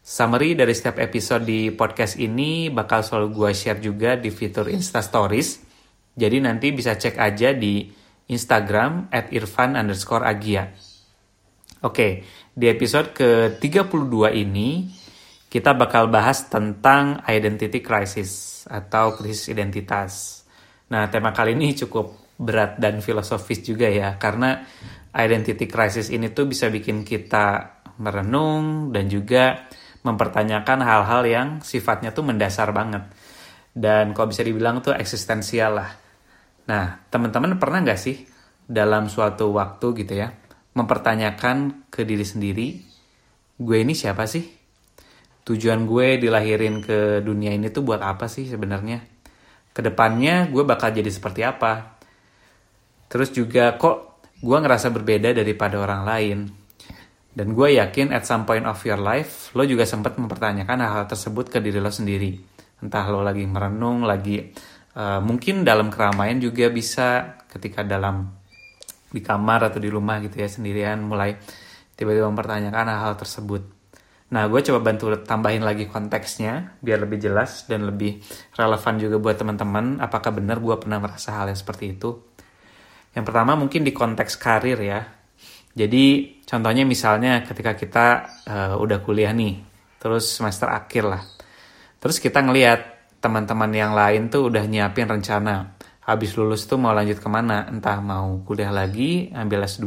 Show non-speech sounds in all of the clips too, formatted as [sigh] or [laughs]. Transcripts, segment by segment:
Summary dari setiap episode di podcast ini bakal selalu gue share juga di fitur Insta Stories. Jadi nanti bisa cek aja di Instagram at irfan underscore agia. Oke, di episode ke-32 ini kita bakal bahas tentang identity crisis atau krisis identitas. Nah, tema kali ini cukup berat dan filosofis juga ya, karena identity crisis ini tuh bisa bikin kita merenung dan juga mempertanyakan hal-hal yang sifatnya tuh mendasar banget. Dan kalau bisa dibilang tuh eksistensial lah. Nah, teman-teman pernah nggak sih dalam suatu waktu gitu ya, mempertanyakan ke diri sendiri, gue ini siapa sih? Tujuan gue dilahirin ke dunia ini tuh buat apa sih sebenarnya? Ke depannya gue bakal jadi seperti apa? Terus juga kok gue ngerasa berbeda daripada orang lain? Dan gue yakin at some point of your life, lo juga sempat mempertanyakan hal-hal tersebut ke diri lo sendiri. Entah lo lagi merenung, lagi uh, mungkin dalam keramaian juga bisa ketika dalam di kamar atau di rumah gitu ya sendirian mulai tiba-tiba mempertanyakan hal-hal tersebut. Nah, gue coba bantu tambahin lagi konteksnya biar lebih jelas dan lebih relevan juga buat teman-teman. Apakah benar gue pernah merasa hal yang seperti itu? Yang pertama mungkin di konteks karir ya jadi contohnya misalnya ketika kita uh, udah kuliah nih, terus semester akhir lah. Terus kita ngelihat teman-teman yang lain tuh udah nyiapin rencana. Habis lulus tuh mau lanjut ke mana? Entah mau kuliah lagi, ambil S2,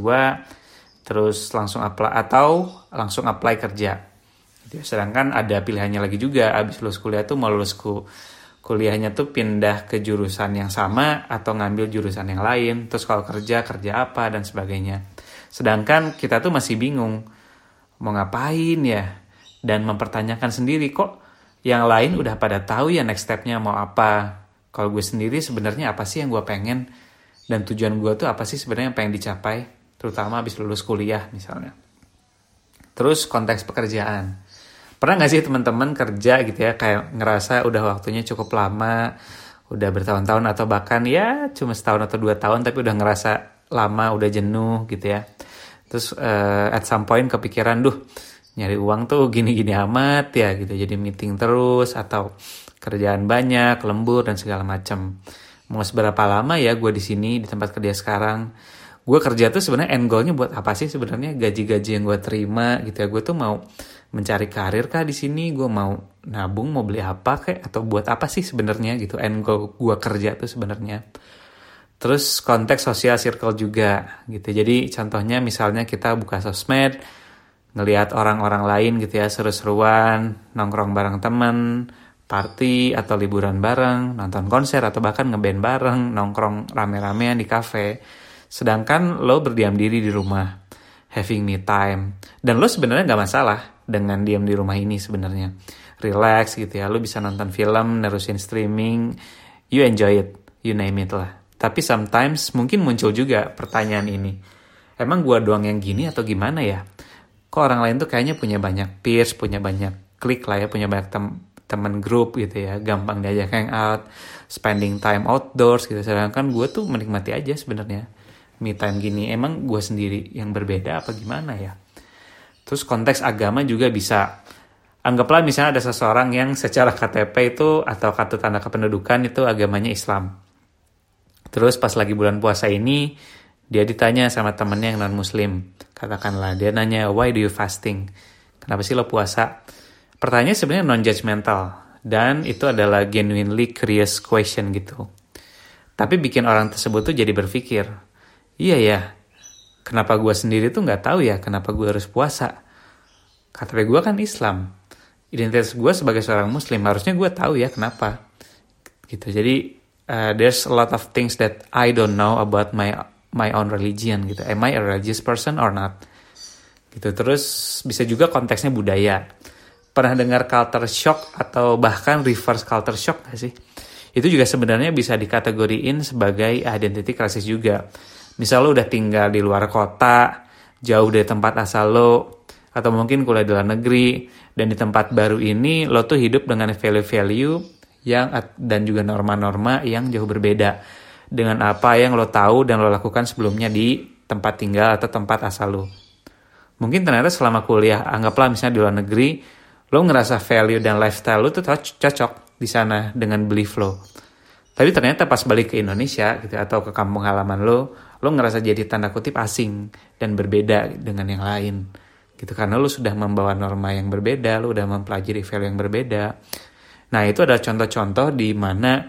terus langsung apply atau langsung apply kerja. Gitu. Sedangkan ada pilihannya lagi juga, habis lulus kuliah tuh mau lulus ku kuliahnya tuh pindah ke jurusan yang sama atau ngambil jurusan yang lain, terus kalau kerja kerja apa dan sebagainya. Sedangkan kita tuh masih bingung mau ngapain ya dan mempertanyakan sendiri kok yang lain udah pada tahu ya next stepnya mau apa. Kalau gue sendiri sebenarnya apa sih yang gue pengen dan tujuan gue tuh apa sih sebenarnya yang pengen dicapai, terutama habis lulus kuliah misalnya. Terus konteks pekerjaan. Pernah gak sih teman-teman kerja gitu ya kayak ngerasa udah waktunya cukup lama, udah bertahun-tahun atau bahkan ya cuma setahun atau dua tahun tapi udah ngerasa lama udah jenuh gitu ya terus uh, at some point kepikiran duh nyari uang tuh gini-gini amat ya gitu. Jadi meeting terus atau kerjaan banyak lembur dan segala macam mau seberapa lama ya gue di sini di tempat kerja sekarang? Gue kerja tuh sebenarnya end goalnya buat apa sih sebenarnya? Gaji-gaji yang gue terima gitu ya. Gue tuh mau mencari karir kah di sini? Gue mau nabung mau beli apa kayak atau buat apa sih sebenarnya gitu end goal gue kerja tuh sebenarnya Terus konteks sosial circle juga gitu. Jadi contohnya misalnya kita buka sosmed, ngelihat orang-orang lain gitu ya seru-seruan, nongkrong bareng temen, party atau liburan bareng, nonton konser atau bahkan ngeband bareng, nongkrong rame-ramean di cafe. Sedangkan lo berdiam diri di rumah, having me time. Dan lo sebenarnya nggak masalah dengan diam di rumah ini sebenarnya. Relax gitu ya, lo bisa nonton film, nerusin streaming, you enjoy it, you name it lah. Tapi sometimes mungkin muncul juga pertanyaan ini. Emang gue doang yang gini atau gimana ya? Kok orang lain tuh kayaknya punya banyak peers, punya banyak klik lah ya, punya banyak tem teman grup gitu ya, gampang diajak hangout, spending time outdoors gitu. Sedangkan gue tuh menikmati aja sebenarnya me time gini. Emang gue sendiri yang berbeda apa gimana ya? Terus konteks agama juga bisa anggaplah misalnya ada seseorang yang secara KTP itu atau kartu tanda kependudukan itu agamanya Islam. Terus pas lagi bulan puasa ini, dia ditanya sama temennya yang non muslim. Katakanlah, dia nanya, why do you fasting? Kenapa sih lo puasa? Pertanyaan sebenarnya non judgmental dan itu adalah genuinely curious question gitu. Tapi bikin orang tersebut tuh jadi berpikir, iya ya, kenapa gue sendiri tuh nggak tahu ya kenapa gue harus puasa? Kata gue kan Islam. Identitas gue sebagai seorang muslim harusnya gue tahu ya kenapa. Gitu. Jadi uh, there's a lot of things that I don't know about my my own religion gitu. Am I a religious person or not? Gitu. Terus bisa juga konteksnya budaya. Pernah dengar culture shock atau bahkan reverse culture shock gak sih? itu juga sebenarnya bisa dikategoriin sebagai identity crisis juga. Misal lo udah tinggal di luar kota, jauh dari tempat asal lo, atau mungkin kuliah di luar negeri, dan di tempat baru ini lo tuh hidup dengan value-value yang dan juga norma-norma yang jauh berbeda dengan apa yang lo tahu dan lo lakukan sebelumnya di tempat tinggal atau tempat asal lo. Mungkin ternyata selama kuliah, anggaplah misalnya di luar negeri, lo ngerasa value dan lifestyle lo tuh cocok di sana dengan belief lo. Tapi ternyata pas balik ke Indonesia gitu atau ke kampung halaman lo, lo ngerasa jadi tanda kutip asing dan berbeda dengan yang lain. Gitu karena lo sudah membawa norma yang berbeda, lo udah mempelajari value yang berbeda. Nah, itu adalah contoh-contoh di mana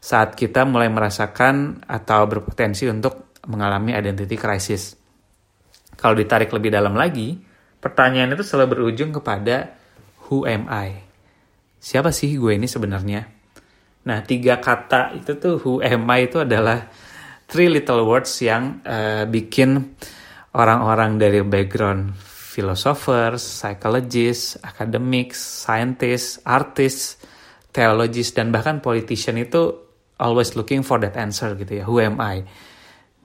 saat kita mulai merasakan atau berpotensi untuk mengalami identity crisis. Kalau ditarik lebih dalam lagi, pertanyaan itu selalu berujung kepada who am I? Siapa sih gue ini sebenarnya? Nah, tiga kata itu tuh who am I itu adalah three little words yang uh, bikin orang-orang dari background philosophers, psychologists, academics, scientists, artists, theologists dan bahkan politician itu always looking for that answer gitu ya. Who am I?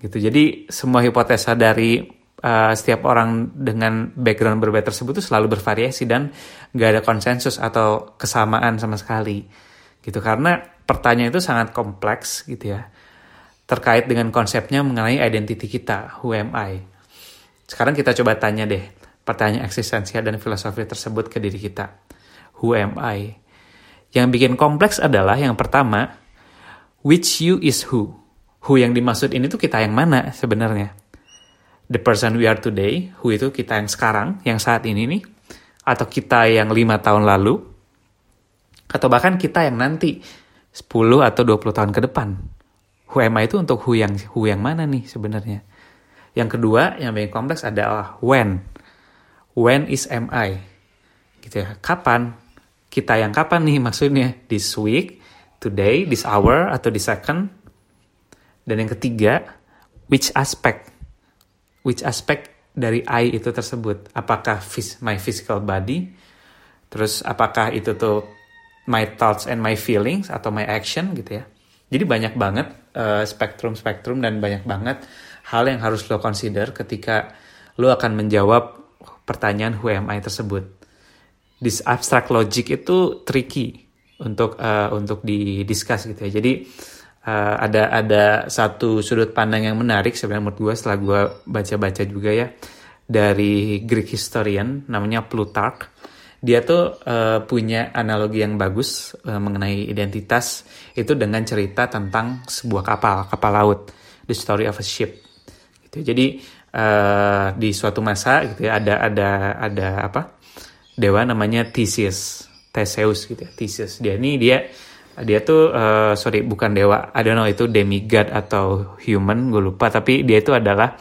Gitu. Jadi semua hipotesa dari uh, setiap orang dengan background berbeda tersebut itu selalu bervariasi dan gak ada konsensus atau kesamaan sama sekali. Gitu. Karena pertanyaan itu sangat kompleks gitu ya. Terkait dengan konsepnya mengenai identity kita. Who am I? Sekarang kita coba tanya deh pertanyaan eksistensial dan filosofi tersebut ke diri kita. Who am I yang bikin kompleks adalah yang pertama which you is who who yang dimaksud ini tuh kita yang mana sebenarnya the person we are today who itu kita yang sekarang yang saat ini nih atau kita yang lima tahun lalu atau bahkan kita yang nanti 10 atau 20 tahun ke depan. Who am I itu untuk who yang who yang mana nih sebenarnya? Yang kedua yang paling kompleks adalah when. When is am I? Gitu ya. Kapan? Kita yang kapan nih maksudnya? This week, today, this hour atau this second? Dan yang ketiga, which aspect? Which aspect dari I itu tersebut? Apakah my physical body? Terus apakah itu tuh my thoughts and my feelings atau my action gitu ya. Jadi banyak banget uh, spektrum-spektrum dan banyak banget hal yang harus lo consider ketika lo akan menjawab pertanyaan who am I tersebut. This abstract logic itu tricky untuk uh, untuk didiskus gitu ya. Jadi uh, ada ada satu sudut pandang yang menarik sebenarnya menurut gue setelah gue baca-baca juga ya dari Greek historian namanya Plutarch dia tuh uh, punya analogi yang bagus uh, mengenai identitas itu dengan cerita tentang sebuah kapal, kapal laut, the story of a ship. Gitu. Jadi uh, di suatu masa gitu ya ada ada ada apa? Dewa namanya Theseus, Theseus gitu ya, Theseus. Dia ini dia dia tuh uh, sorry bukan dewa, I don't know itu demigod atau human, gue lupa. Tapi dia itu adalah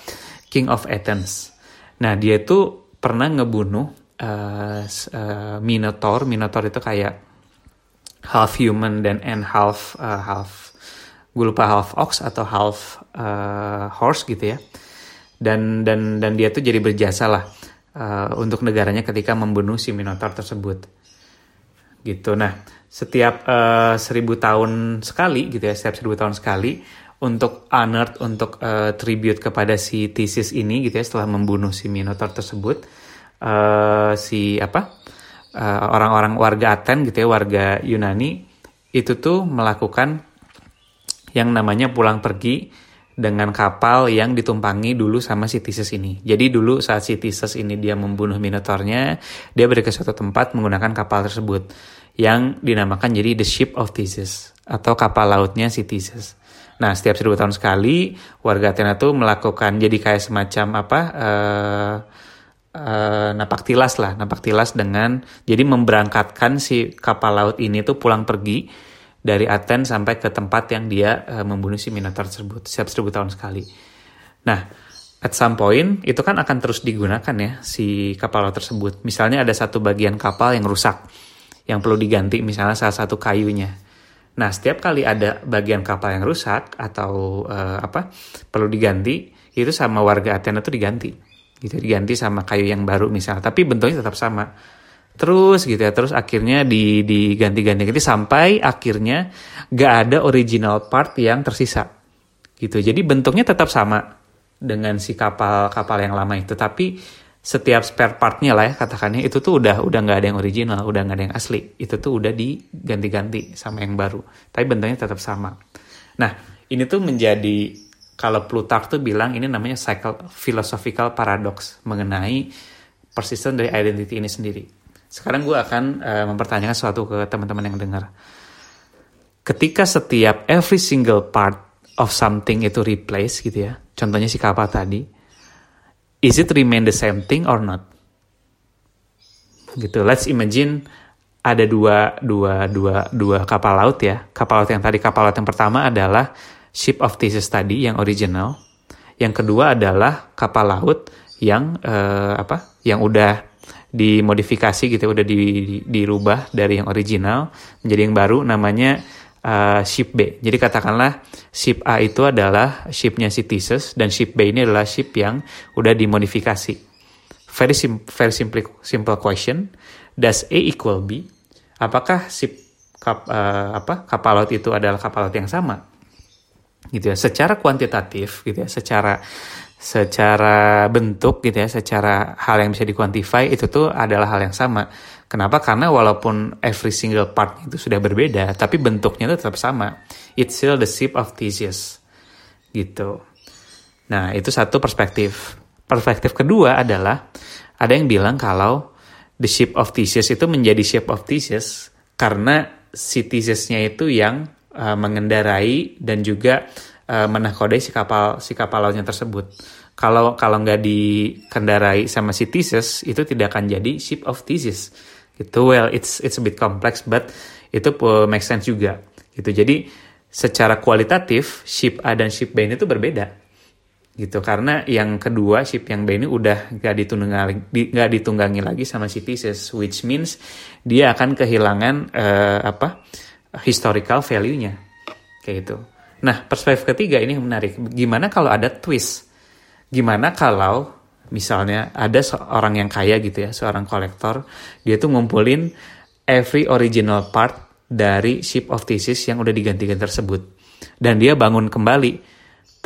King of Athens. Nah dia itu pernah ngebunuh uh, uh, Minotaur. Minotaur itu kayak half human dan and half uh, half gue lupa half ox atau half uh, horse gitu ya. Dan dan dan dia tuh jadi berjasa lah uh, untuk negaranya ketika membunuh si Minotaur tersebut. Gitu. Nah, setiap uh, seribu tahun sekali gitu ya, setiap seribu tahun sekali untuk honored untuk uh, tribute kepada si Theseus ini gitu ya setelah membunuh si Minotaur tersebut uh, si apa orang orang-orang warga Aten gitu ya warga Yunani itu tuh melakukan yang namanya pulang pergi dengan kapal yang ditumpangi dulu sama si Theseus ini. Jadi dulu saat si Theseus ini dia membunuh Minotaurnya, dia pergi ke suatu tempat menggunakan kapal tersebut yang dinamakan jadi the ship of Theseus atau kapal lautnya si Theseus. Nah, setiap seribu tahun sekali warga Athena tuh melakukan jadi kayak semacam apa uh, uh, napak tilas lah, napak tilas dengan jadi memberangkatkan si kapal laut ini tuh pulang pergi dari Aten sampai ke tempat yang dia uh, membunuh si Minotaur tersebut setiap seribu tahun sekali. Nah, at some point itu kan akan terus digunakan ya si kapal laut tersebut. Misalnya ada satu bagian kapal yang rusak yang perlu diganti misalnya salah satu kayunya. Nah, setiap kali ada bagian kapal yang rusak atau uh, apa perlu diganti, itu sama warga Athena tuh diganti gitu diganti sama kayu yang baru misalnya tapi bentuknya tetap sama terus gitu ya. Terus akhirnya di diganti-ganti ganti sampai akhirnya gak ada original part yang tersisa. Gitu. Jadi bentuknya tetap sama dengan si kapal kapal yang lama itu. Tapi setiap spare partnya lah ya katakannya itu tuh udah udah nggak ada yang original udah nggak ada yang asli. Itu tuh udah diganti-ganti sama yang baru. Tapi bentuknya tetap sama. Nah ini tuh menjadi kalau Plutarch tuh bilang ini namanya cycle philosophical paradox mengenai persisten dari identity ini sendiri sekarang gue akan uh, mempertanyakan sesuatu ke teman-teman yang dengar. Ketika setiap every single part of something itu replace gitu ya, contohnya si kapal tadi, is it remain the same thing or not? Gitu. Let's imagine ada dua dua dua dua kapal laut ya. Kapal laut yang tadi kapal laut yang pertama adalah ship of Theseus tadi yang original. Yang kedua adalah kapal laut yang uh, apa? Yang udah dimodifikasi gitu udah di, di, dirubah dari yang original menjadi yang baru namanya uh, ship B. Jadi katakanlah ship A itu adalah shipnya si Theseus dan ship B ini adalah ship yang udah dimodifikasi. Very sim very simple simple question. Does A equal B? Apakah ship kap, uh, apa kapal laut itu adalah kapal laut yang sama? Gitu ya. Secara kuantitatif gitu ya, secara secara bentuk gitu ya, secara hal yang bisa dikuantify itu tuh adalah hal yang sama. Kenapa? Karena walaupun every single part itu sudah berbeda, tapi bentuknya itu tetap sama. It's still the ship of Theseus. Gitu. Nah, itu satu perspektif. Perspektif kedua adalah ada yang bilang kalau the ship of Theseus itu menjadi ship of Theseus karena si Theseusnya itu yang uh, mengendarai dan juga uh, menakodai si kapal si kapal lautnya tersebut. Kalau kalau nggak dikendarai sama si Theseus itu tidak akan jadi ship of Theseus. Gitu. Well, it's it's a bit complex, but itu make sense juga. Gitu. Jadi secara kualitatif ship A dan ship B itu berbeda gitu karena yang kedua ship yang B ini udah gak ditunggangi ditunggangi lagi sama si Theseus which means dia akan kehilangan uh, apa historical value-nya kayak gitu Nah, perspektif ketiga ini menarik. Gimana kalau ada twist? Gimana kalau misalnya ada seorang yang kaya gitu ya, seorang kolektor, dia tuh ngumpulin every original part dari Ship of Theseus yang udah digantikan tersebut. Dan dia bangun kembali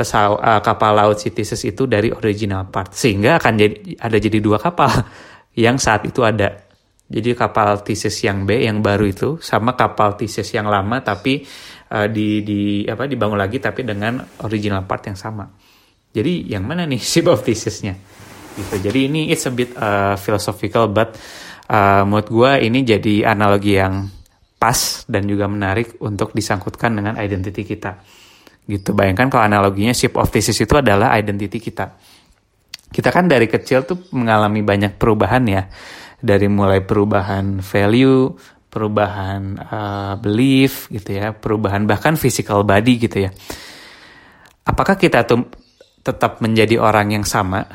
pesawat uh, kapal laut si Theseus itu dari original part sehingga akan jadi ada jadi dua kapal [laughs] yang saat itu ada. Jadi kapal Theseus yang B yang baru itu sama kapal Theseus yang lama tapi uh, di di apa dibangun lagi tapi dengan original part yang sama. Jadi yang mana nih [laughs] ship of Theseus-nya? Gitu. Jadi ini it's a bit uh, philosophical but uh, menurut gue ini jadi analogi yang pas dan juga menarik untuk disangkutkan dengan identity kita. Gitu. Bayangkan kalau analoginya ship of Theseus itu adalah identity kita. Kita kan dari kecil tuh mengalami banyak perubahan ya. Dari mulai perubahan value, perubahan uh, belief gitu ya, perubahan bahkan physical body gitu ya. Apakah kita tuh tetap menjadi orang yang sama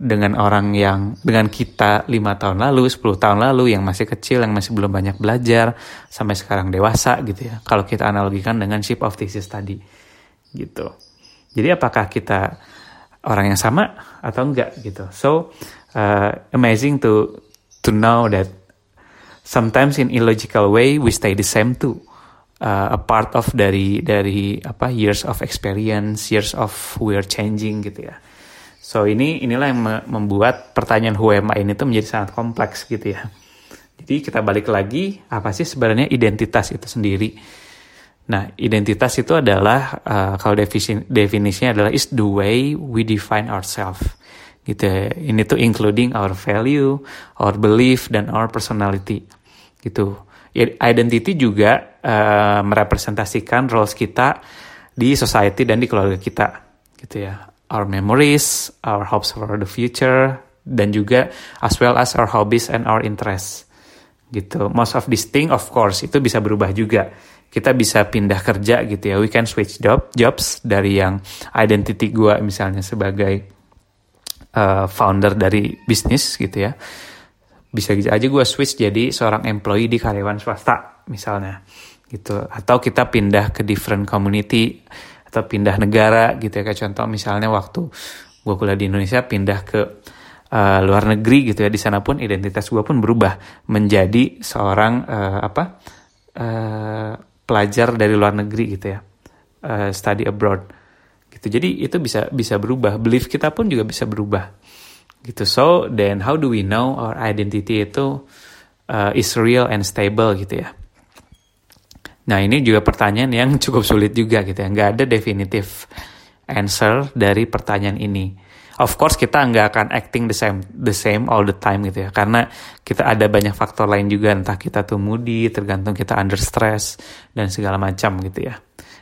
dengan orang yang dengan kita lima tahun lalu, 10 tahun lalu yang masih kecil, yang masih belum banyak belajar sampai sekarang dewasa gitu ya. Kalau kita analogikan dengan ship of thesis tadi gitu. Jadi apakah kita orang yang sama atau enggak gitu. So uh, amazing to to know that sometimes in illogical way we stay the same too. Uh, a part of dari dari apa years of experience years of we're changing gitu ya. So ini inilah yang membuat pertanyaan who am I ini tuh menjadi sangat kompleks gitu ya. Jadi kita balik lagi apa sih sebenarnya identitas itu sendiri? Nah identitas itu adalah uh, kalau definisi definisinya adalah is the way we define ourselves. Gitu ya. ini tuh including our value our belief dan our personality gitu. Identity juga uh, merepresentasikan roles kita di society dan di keluarga kita, gitu ya. Our memories, our hopes for the future, dan juga as well as our hobbies and our interests, gitu. Most of this thing, of course, itu bisa berubah juga. Kita bisa pindah kerja gitu ya. We can switch job, jobs dari yang identity gue misalnya sebagai uh, founder dari bisnis gitu ya bisa aja gue switch jadi seorang employee di karyawan swasta misalnya. Gitu. Atau kita pindah ke different community atau pindah negara gitu ya. Kayak contoh misalnya waktu gue kuliah di Indonesia pindah ke uh, luar negeri gitu ya. Di sana pun identitas gue pun berubah menjadi seorang uh, apa uh, pelajar dari luar negeri gitu ya. Uh, study abroad. Gitu. Jadi itu bisa bisa berubah. Belief kita pun juga bisa berubah gitu. So then how do we know our identity itu uh, is real and stable gitu ya? Nah ini juga pertanyaan yang [laughs] cukup sulit juga gitu ya. Nggak ada definitif answer dari pertanyaan ini. Of course kita nggak akan acting the same the same all the time gitu ya. Karena kita ada banyak faktor lain juga. Entah kita tuh moody tergantung kita under stress dan segala macam gitu ya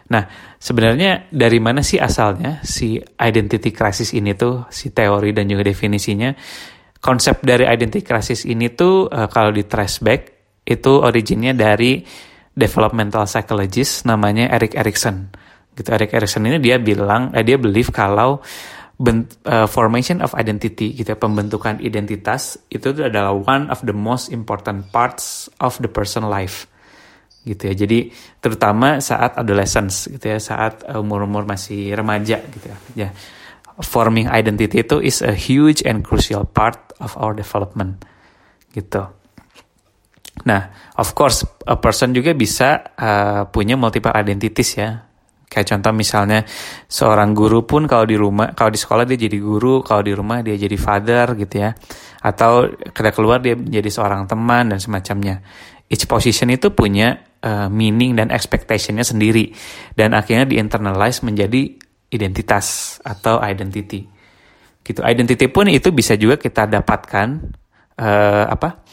nah sebenarnya dari mana sih asalnya si identity crisis ini tuh si teori dan juga definisinya? Konsep dari identity crisis ini tuh uh, kalau di trace back itu originnya dari developmental psychologist namanya Eric Erikson. Gitu Eric Erikson ini dia bilang eh, dia believe kalau bent, uh, formation of identity gitu ya, pembentukan identitas itu adalah one of the most important parts of the person life gitu ya jadi terutama saat adolescence gitu ya saat umur-umur masih remaja gitu ya ya forming identity itu is a huge and crucial part of our development gitu nah of course a person juga bisa uh, punya multiple identities ya Kayak contoh misalnya seorang guru pun kalau di rumah, kalau di sekolah dia jadi guru, kalau di rumah dia jadi father gitu ya. Atau ketika keluar dia jadi seorang teman dan semacamnya. Each position itu punya uh, meaning dan expectationnya sendiri. Dan akhirnya di internalize menjadi identitas atau identity. Gitu. Identity pun itu bisa juga kita dapatkan uh, apa?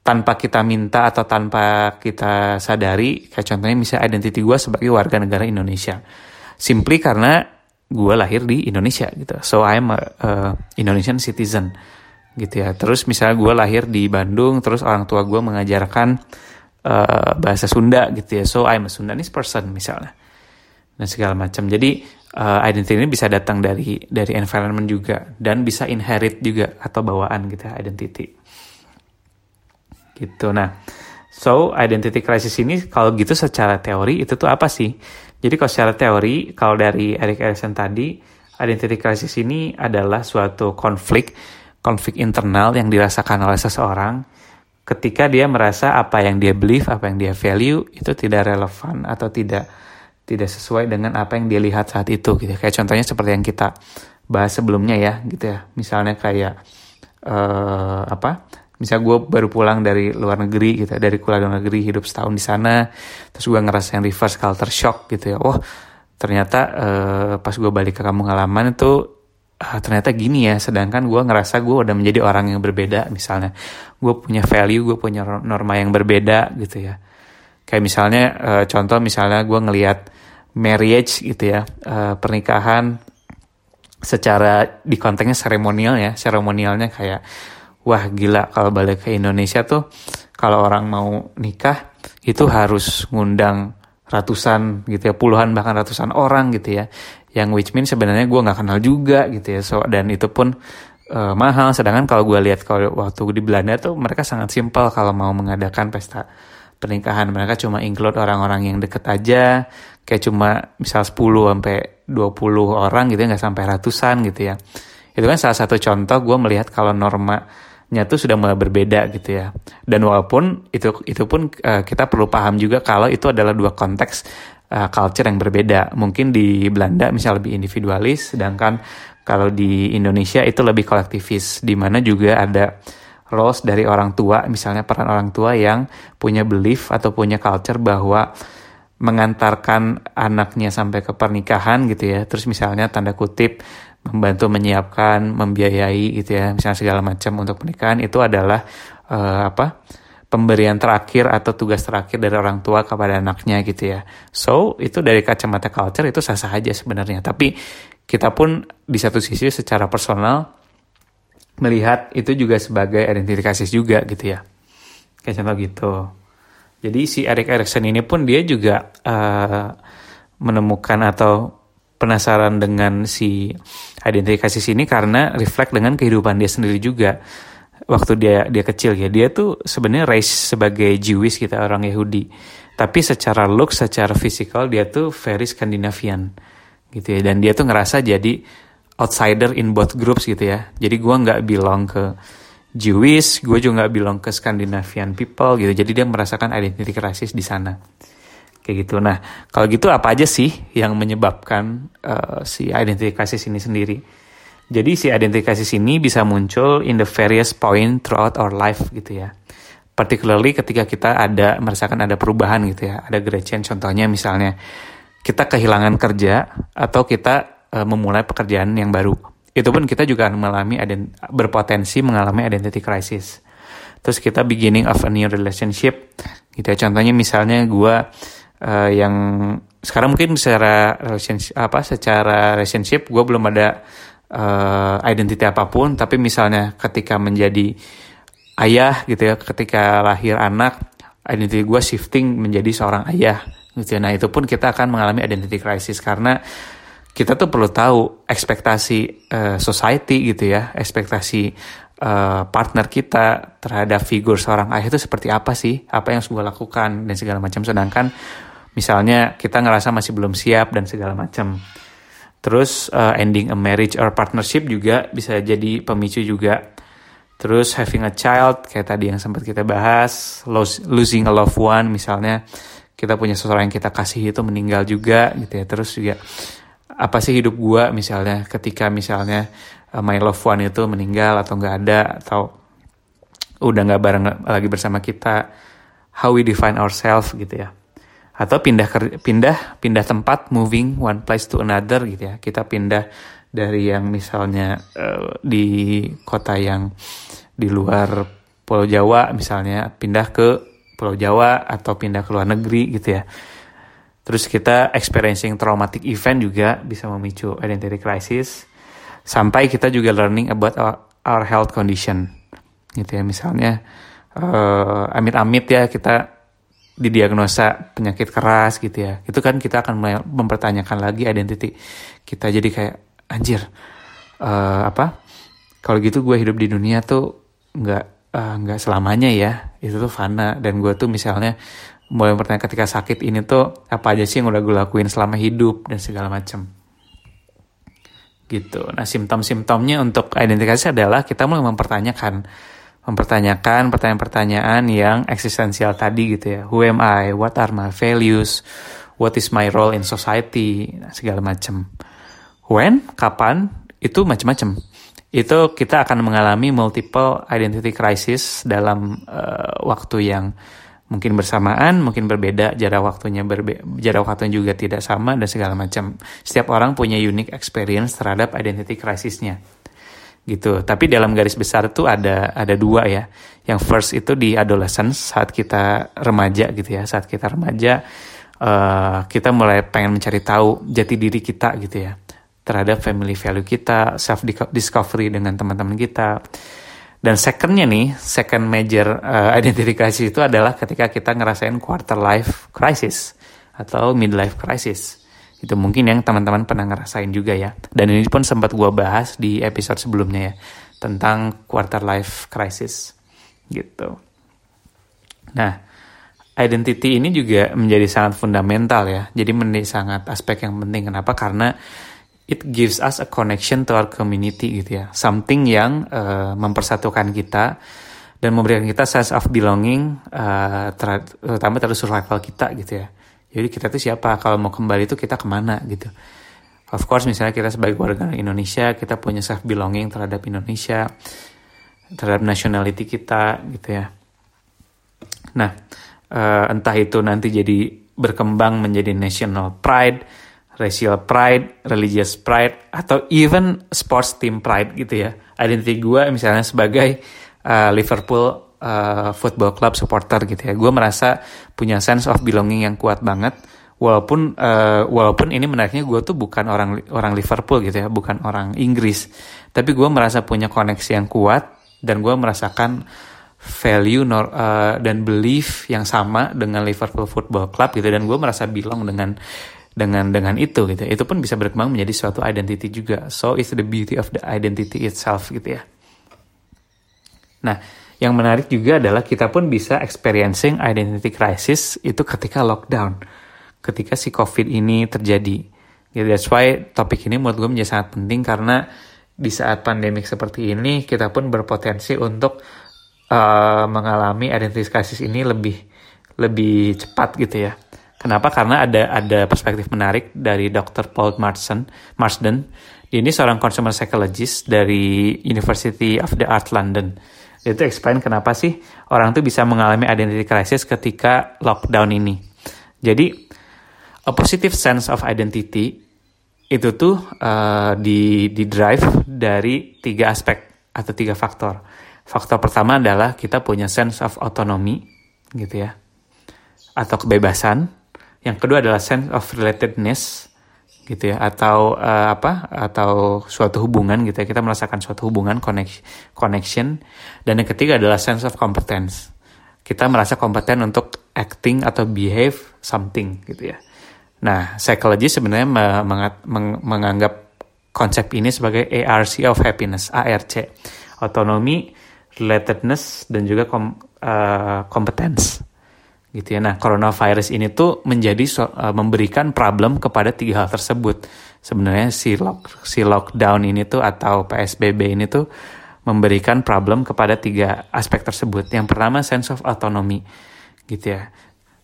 tanpa kita minta atau tanpa kita sadari kayak contohnya misalnya identiti gue sebagai warga negara Indonesia simply karena gue lahir di Indonesia gitu so I'm a, a Indonesian citizen gitu ya terus misalnya gue lahir di Bandung terus orang tua gue mengajarkan uh, bahasa Sunda gitu ya. So I'm a Sundanese person misalnya. Dan segala macam. Jadi uh, identity ini bisa datang dari dari environment juga. Dan bisa inherit juga atau bawaan gitu ya identity. Gitu. Nah, so identity crisis ini kalau gitu secara teori itu tuh apa sih? Jadi kalau secara teori, kalau dari Eric Erikson tadi, identity crisis ini adalah suatu konflik, konflik internal yang dirasakan oleh seseorang ketika dia merasa apa yang dia believe, apa yang dia value itu tidak relevan atau tidak tidak sesuai dengan apa yang dia lihat saat itu gitu. Kayak contohnya seperti yang kita bahas sebelumnya ya gitu ya. Misalnya kayak uh, apa? misal gue baru pulang dari luar negeri gitu dari kuliah luar negeri hidup setahun di sana terus gue ngerasain reverse culture shock gitu ya oh ternyata uh, pas gue balik ke kampung halaman itu uh, ternyata gini ya sedangkan gue ngerasa gue udah menjadi orang yang berbeda misalnya. Gue punya value gue punya norma yang berbeda gitu ya. Kayak misalnya uh, contoh misalnya gue ngelihat marriage gitu ya uh, pernikahan secara di konteksnya seremonial ya seremonialnya kayak wah gila kalau balik ke Indonesia tuh kalau orang mau nikah itu harus ngundang ratusan gitu ya puluhan bahkan ratusan orang gitu ya. Yang which means sebenarnya gue nggak kenal juga gitu ya. So dan itu pun uh, mahal. Sedangkan kalau gue lihat kalau waktu di Belanda tuh mereka sangat simpel kalau mau mengadakan pesta pernikahan. Mereka cuma include orang-orang yang deket aja. Kayak cuma misal 10 sampai 20 orang gitu ya nggak sampai ratusan gitu ya. Itu kan salah satu contoh gue melihat kalau norma tuh sudah mulai berbeda gitu ya. Dan walaupun itu itu pun uh, kita perlu paham juga kalau itu adalah dua konteks uh, culture yang berbeda. Mungkin di Belanda misal lebih individualis, sedangkan kalau di Indonesia itu lebih kolektivis, di mana juga ada roles dari orang tua, misalnya peran orang tua yang punya belief atau punya culture bahwa mengantarkan anaknya sampai ke pernikahan gitu ya. Terus misalnya tanda kutip membantu menyiapkan, membiayai gitu ya, misalnya segala macam untuk pernikahan itu adalah uh, apa? pemberian terakhir atau tugas terakhir dari orang tua kepada anaknya gitu ya. So, itu dari kacamata culture itu sah-sah aja sebenarnya. Tapi kita pun di satu sisi secara personal melihat itu juga sebagai identifikasi juga gitu ya. Kayak contoh gitu. Jadi si Eric Erikson ini pun dia juga uh, menemukan atau penasaran dengan si identifikasi ini karena reflect dengan kehidupan dia sendiri juga waktu dia dia kecil ya dia tuh sebenarnya race sebagai Jewish kita orang Yahudi tapi secara look secara fisikal dia tuh very Scandinavian gitu ya dan dia tuh ngerasa jadi outsider in both groups gitu ya. Jadi gue nggak belong ke Jewish, gue juga nggak belong ke Scandinavian people gitu. Jadi dia merasakan identity di sana. Kayak gitu. Nah, kalau gitu apa aja sih yang menyebabkan uh, si identity crisis ini sendiri? Jadi si identity crisis ini bisa muncul in the various point throughout our life gitu ya. Particularly ketika kita ada merasakan ada perubahan gitu ya, ada great. Contohnya misalnya kita kehilangan kerja atau kita uh, memulai pekerjaan yang baru. Itu pun kita juga mengalami berpotensi mengalami identity crisis. Terus kita beginning of a new relationship gitu ya. Contohnya misalnya gue uh, yang sekarang mungkin secara relationship apa secara relationship gue belum ada uh, identity apa pun tapi misalnya ketika menjadi ayah gitu ya ketika lahir anak identity gue shifting menjadi seorang ayah gitu ya. nah itu pun kita akan mengalami identity crisis karena kita tuh perlu tahu ekspektasi uh, society gitu ya ekspektasi uh, partner kita terhadap figur seorang ayah itu seperti apa sih apa yang harus gue lakukan dan segala macam sedangkan Misalnya kita ngerasa masih belum siap dan segala macam. Terus uh, ending a marriage or partnership juga bisa jadi pemicu juga. Terus having a child kayak tadi yang sempat kita bahas, losing a loved one misalnya kita punya seseorang yang kita kasih itu meninggal juga gitu ya. Terus juga apa sih hidup gua misalnya ketika misalnya uh, my loved one itu meninggal atau nggak ada atau udah nggak bareng lagi bersama kita, how we define ourselves gitu ya atau pindah pindah pindah tempat moving one place to another gitu ya. Kita pindah dari yang misalnya uh, di kota yang di luar Pulau Jawa misalnya pindah ke Pulau Jawa atau pindah ke luar negeri gitu ya. Terus kita experiencing traumatic event juga bisa memicu identity crisis. Sampai kita juga learning about our, our health condition gitu ya. Misalnya uh, amit-amit ya kita didiagnosa penyakit keras gitu ya. Itu kan kita akan mempertanyakan lagi identity kita. Jadi kayak anjir uh, apa kalau gitu gue hidup di dunia tuh nggak uh, nggak selamanya ya. Itu tuh fana. Dan gue tuh misalnya mulai bertanya ketika sakit ini tuh apa aja sih yang udah gue lakuin selama hidup dan segala macam gitu. Nah simptom-simptomnya untuk identifikasi adalah kita mulai mempertanyakan mempertanyakan pertanyaan-pertanyaan yang eksistensial tadi gitu ya. Who am I? What are my values? What is my role in society? Nah, segala macam. When? Kapan? Itu macam-macam. Itu kita akan mengalami multiple identity crisis dalam uh, waktu yang mungkin bersamaan, mungkin berbeda, jarak waktunya berbe jarak waktunya juga tidak sama dan segala macam. Setiap orang punya unique experience terhadap identity crisisnya gitu. Tapi dalam garis besar itu ada ada dua ya. Yang first itu di adolescence saat kita remaja gitu ya. Saat kita remaja uh, kita mulai pengen mencari tahu jati diri kita gitu ya terhadap family value kita, self discovery dengan teman-teman kita. Dan secondnya nih, second major [laughs] uh, identity crisis itu adalah ketika kita ngerasain quarter life crisis atau midlife crisis itu mungkin yang teman-teman pernah ngerasain juga ya. Dan ini pun sempat gue bahas di episode sebelumnya ya. Tentang quarter life crisis. Gitu. Nah, identity ini juga menjadi sangat fundamental ya. Jadi menjadi sangat aspek yang penting. Kenapa? Karena it gives us a connection to our community gitu ya. Something yang uh, mempersatukan kita dan memberikan kita sense of belonging uh, terutama terhadap survival kita gitu ya jadi kita tuh siapa? Kalau mau kembali itu kita ke mana gitu. Of course misalnya kita sebagai warga Indonesia kita punya self belonging terhadap Indonesia terhadap nationality kita gitu ya. Nah uh, entah itu nanti jadi berkembang menjadi national pride racial pride religious pride atau even sports team pride gitu ya. Identity gue misalnya sebagai uh, Liverpool uh, football club supporter gitu ya. Gue merasa punya sense of belonging yang kuat banget. Walaupun uh, walaupun ini menariknya gue tuh bukan orang orang Liverpool gitu ya, bukan orang Inggris. Tapi gue merasa punya koneksi yang kuat dan gue merasakan value nor, uh, dan belief yang sama dengan Liverpool Football Club gitu dan gue merasa belong dengan dengan dengan itu gitu itu pun bisa berkembang menjadi suatu identity juga so it's the beauty of the identity itself gitu ya nah yang menarik juga adalah kita pun bisa experiencing identity crisis itu ketika lockdown. Ketika si COVID ini terjadi. Gitu, that's why topik ini menurut gue menjadi sangat penting karena di saat pandemik seperti ini kita pun berpotensi untuk uh, mengalami identitas krisis ini lebih lebih cepat gitu ya. Kenapa? Karena ada ada perspektif menarik dari Dr. Paul Marsden. Marsden. Ini seorang consumer psychologist dari University of the Art London. Itu explain kenapa sih orang tuh bisa mengalami identity crisis ketika lockdown ini. Jadi a positive sense of identity itu tuh uh, di di drive dari tiga aspek atau tiga faktor. Faktor pertama adalah kita punya sense of autonomy gitu ya atau kebebasan. Yang kedua adalah sense of relatedness gitu ya atau uh, apa atau suatu hubungan gitu ya kita merasakan suatu hubungan connection. Dan yang ketiga adalah sense of competence. Kita merasa kompeten untuk acting atau behave something gitu ya. Nah, psikologi sebenarnya meng menganggap konsep ini sebagai ARC of happiness, ARC, otonomi, relatedness, dan juga kom uh, competence. Gitu ya. Nah, coronavirus ini tuh menjadi so, uh, memberikan problem kepada tiga hal tersebut. Sebenarnya si lock si lockdown ini tuh atau PSBB ini tuh memberikan problem kepada tiga aspek tersebut. Yang pertama sense of autonomy gitu ya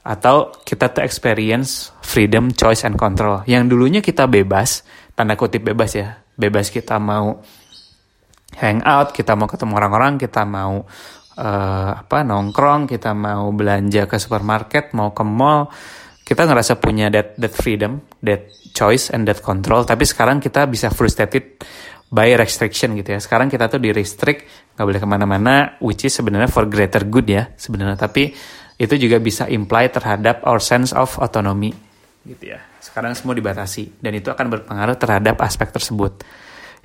atau kita tuh experience freedom, choice, and control. Yang dulunya kita bebas, tanda kutip bebas ya, bebas kita mau hang out, kita mau ketemu orang-orang, kita mau uh, apa nongkrong, kita mau belanja ke supermarket, mau ke mall, kita ngerasa punya that that freedom, that choice, and that control. Tapi sekarang kita bisa frustrated by restriction gitu ya. Sekarang kita tuh di restrict, nggak boleh ke mana-mana, which is sebenarnya for greater good ya sebenarnya. Tapi itu juga bisa imply terhadap our sense of autonomy gitu ya. Sekarang semua dibatasi dan itu akan berpengaruh terhadap aspek tersebut.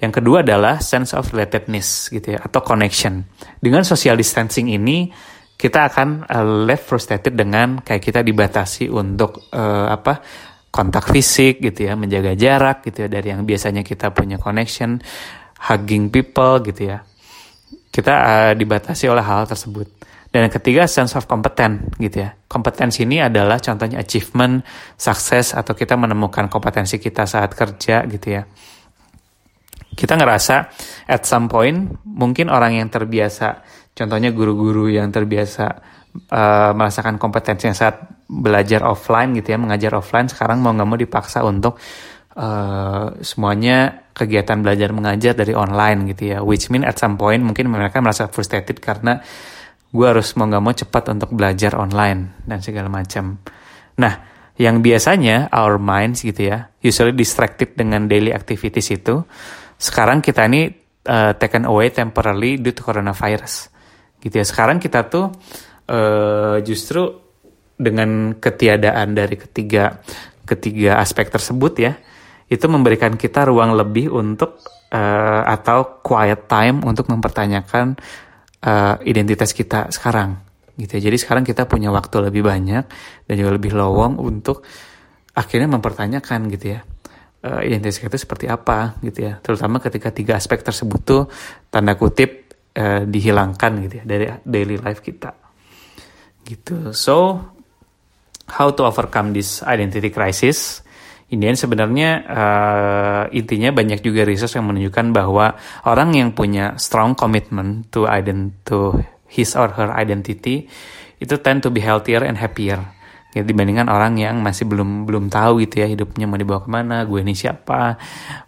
Yang kedua adalah sense of relatedness gitu ya atau connection. Dengan social distancing ini kita akan uh, left frustrated dengan kayak kita dibatasi untuk uh, apa kontak fisik gitu ya, menjaga jarak gitu ya dari yang biasanya kita punya connection, hugging people gitu ya. Kita uh, dibatasi oleh hal tersebut. Dan yang ketiga sense of competence gitu ya. Kompetensi ini adalah contohnya achievement, sukses atau kita menemukan kompetensi kita saat kerja gitu ya. Kita ngerasa at some point mungkin orang yang terbiasa, contohnya guru-guru yang terbiasa uh, merasakan kompetensi yang saat belajar offline gitu ya, mengajar offline sekarang mau nggak mau dipaksa untuk uh, semuanya kegiatan belajar mengajar dari online gitu ya. Which mean at some point mungkin mereka merasa frustrated karena gue harus mau nggak mau cepat untuk belajar online dan segala macam. Nah, yang biasanya our minds gitu ya, usually distracted dengan daily activities itu, sekarang kita ini uh, taken away temporarily due to coronavirus. Gitu ya. Sekarang kita tuh uh, justru dengan ketiadaan dari ketiga ketiga aspek tersebut ya, itu memberikan kita ruang lebih untuk uh, atau quiet time untuk mempertanyakan uh, identitas kita sekarang gitu ya. Jadi sekarang kita punya waktu lebih banyak dan juga lebih lowong untuk akhirnya mempertanyakan gitu ya uh, identitas kita seperti apa gitu ya. Terutama ketika tiga aspek tersebut tuh tanda kutip uh, dihilangkan gitu ya dari daily life kita. Gitu. So how to overcome this identity crisis? Ini sebenarnya uh, intinya banyak juga research yang menunjukkan bahwa orang yang punya strong commitment to ident to his or her identity itu tend to be healthier and happier ya, dibandingkan orang yang masih belum belum tahu gitu ya hidupnya mau dibawa ke mana, gue ini siapa,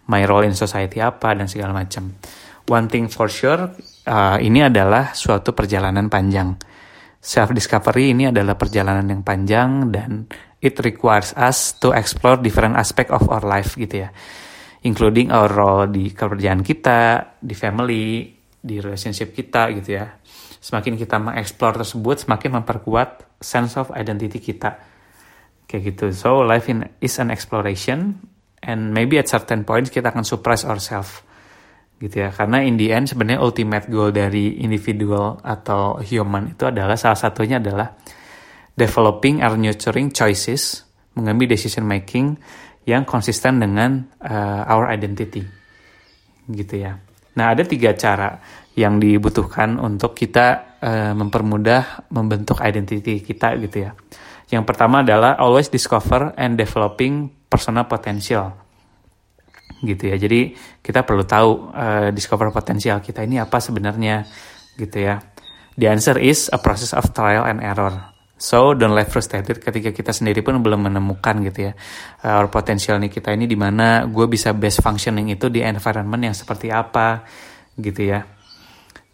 my role in society apa dan segala macam. One thing for sure, uh, ini adalah suatu perjalanan panjang. Self discovery ini adalah perjalanan yang panjang dan it requires us to explore different aspect of our life gitu ya. Including our role di kerjaan kita, di family, di relationship kita gitu ya. Semakin kita mengeksplor tersebut, semakin memperkuat sense of identity kita. Kayak gitu. So life in, is an exploration and maybe at certain points kita akan surprise ourselves gitu ya karena in the end sebenarnya ultimate goal dari individual atau human itu adalah salah satunya adalah developing or nurturing choices, mengambil decision making yang konsisten dengan uh, our identity. Gitu ya. Nah, ada tiga cara yang dibutuhkan untuk kita uh, mempermudah membentuk identity kita gitu ya. Yang pertama adalah always discover and developing personal potential. gitu ya. Jadi kita perlu tahu uh, discover potensial kita ini apa sebenarnya gitu ya. The answer is a process of trial and error. So don't let frustrated ketika kita sendiri pun belum menemukan gitu ya uh, our potential nih kita ini di mana gue bisa best functioning itu di environment yang seperti apa gitu ya.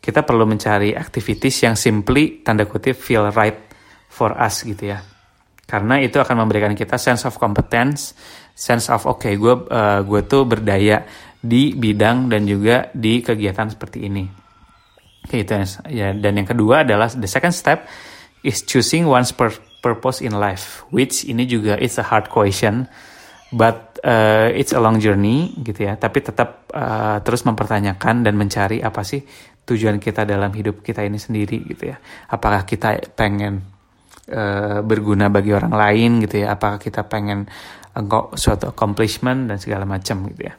Kita perlu mencari activities yang simply tanda kutip feel right for us gitu ya. Karena itu akan memberikan kita sense of competence, sense of oke okay, gue uh, gue tuh berdaya di bidang dan juga di kegiatan seperti ini. Gitu ya. Dan yang kedua adalah the second step is choosing one's pur purpose in life, which ini juga it's a hard question, but uh, it's a long journey gitu ya. Tapi tetap uh, terus mempertanyakan dan mencari apa sih tujuan kita dalam hidup kita ini sendiri gitu ya. Apakah kita pengen uh, berguna bagi orang lain gitu ya? Apakah kita pengen uh, suatu accomplishment dan segala macam gitu ya.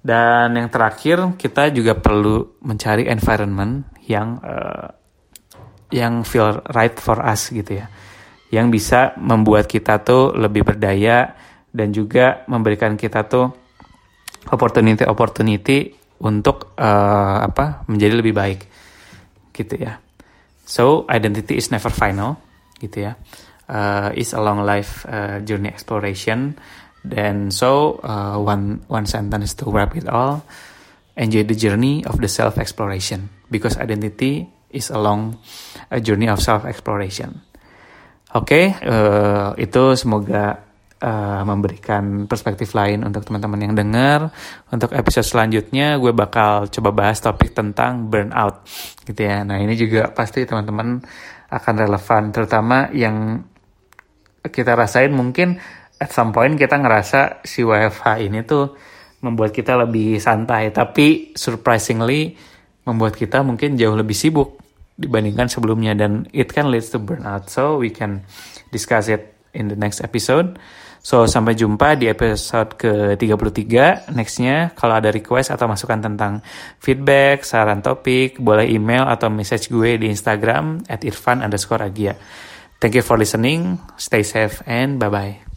Dan yang terakhir kita juga perlu mencari environment yang uh, yang feel right for us gitu ya. Yang bisa membuat kita tuh lebih berdaya dan juga memberikan kita tuh opportunity-opportunity untuk uh, apa menjadi lebih baik gitu ya. So identity is never final gitu ya. Uh, is a long life uh, journey exploration. Then so uh, one one sentence to wrap it all. Enjoy the journey of the self exploration because identity is a long a journey of self exploration. Oke, okay, uh, eh, itu semoga uh, memberikan perspektif lain untuk teman-teman yang dengar. Untuk episode selanjutnya, gue bakal coba bahas topik tentang burnout, gitu ya. Nah ini juga pasti teman-teman akan relevan, terutama yang kita rasain mungkin at some point kita ngerasa si WFH ini tuh membuat kita lebih santai, tapi surprisingly membuat kita mungkin jauh lebih sibuk dibandingkan sebelumnya dan it can lead to burnout. So we can discuss it in the next episode. So sampai jumpa di episode ke-33 nextnya. Kalau ada request atau masukan tentang feedback, saran topik, boleh email atau message gue di Instagram at irfan underscore agia. Thank you for listening, stay safe and bye-bye.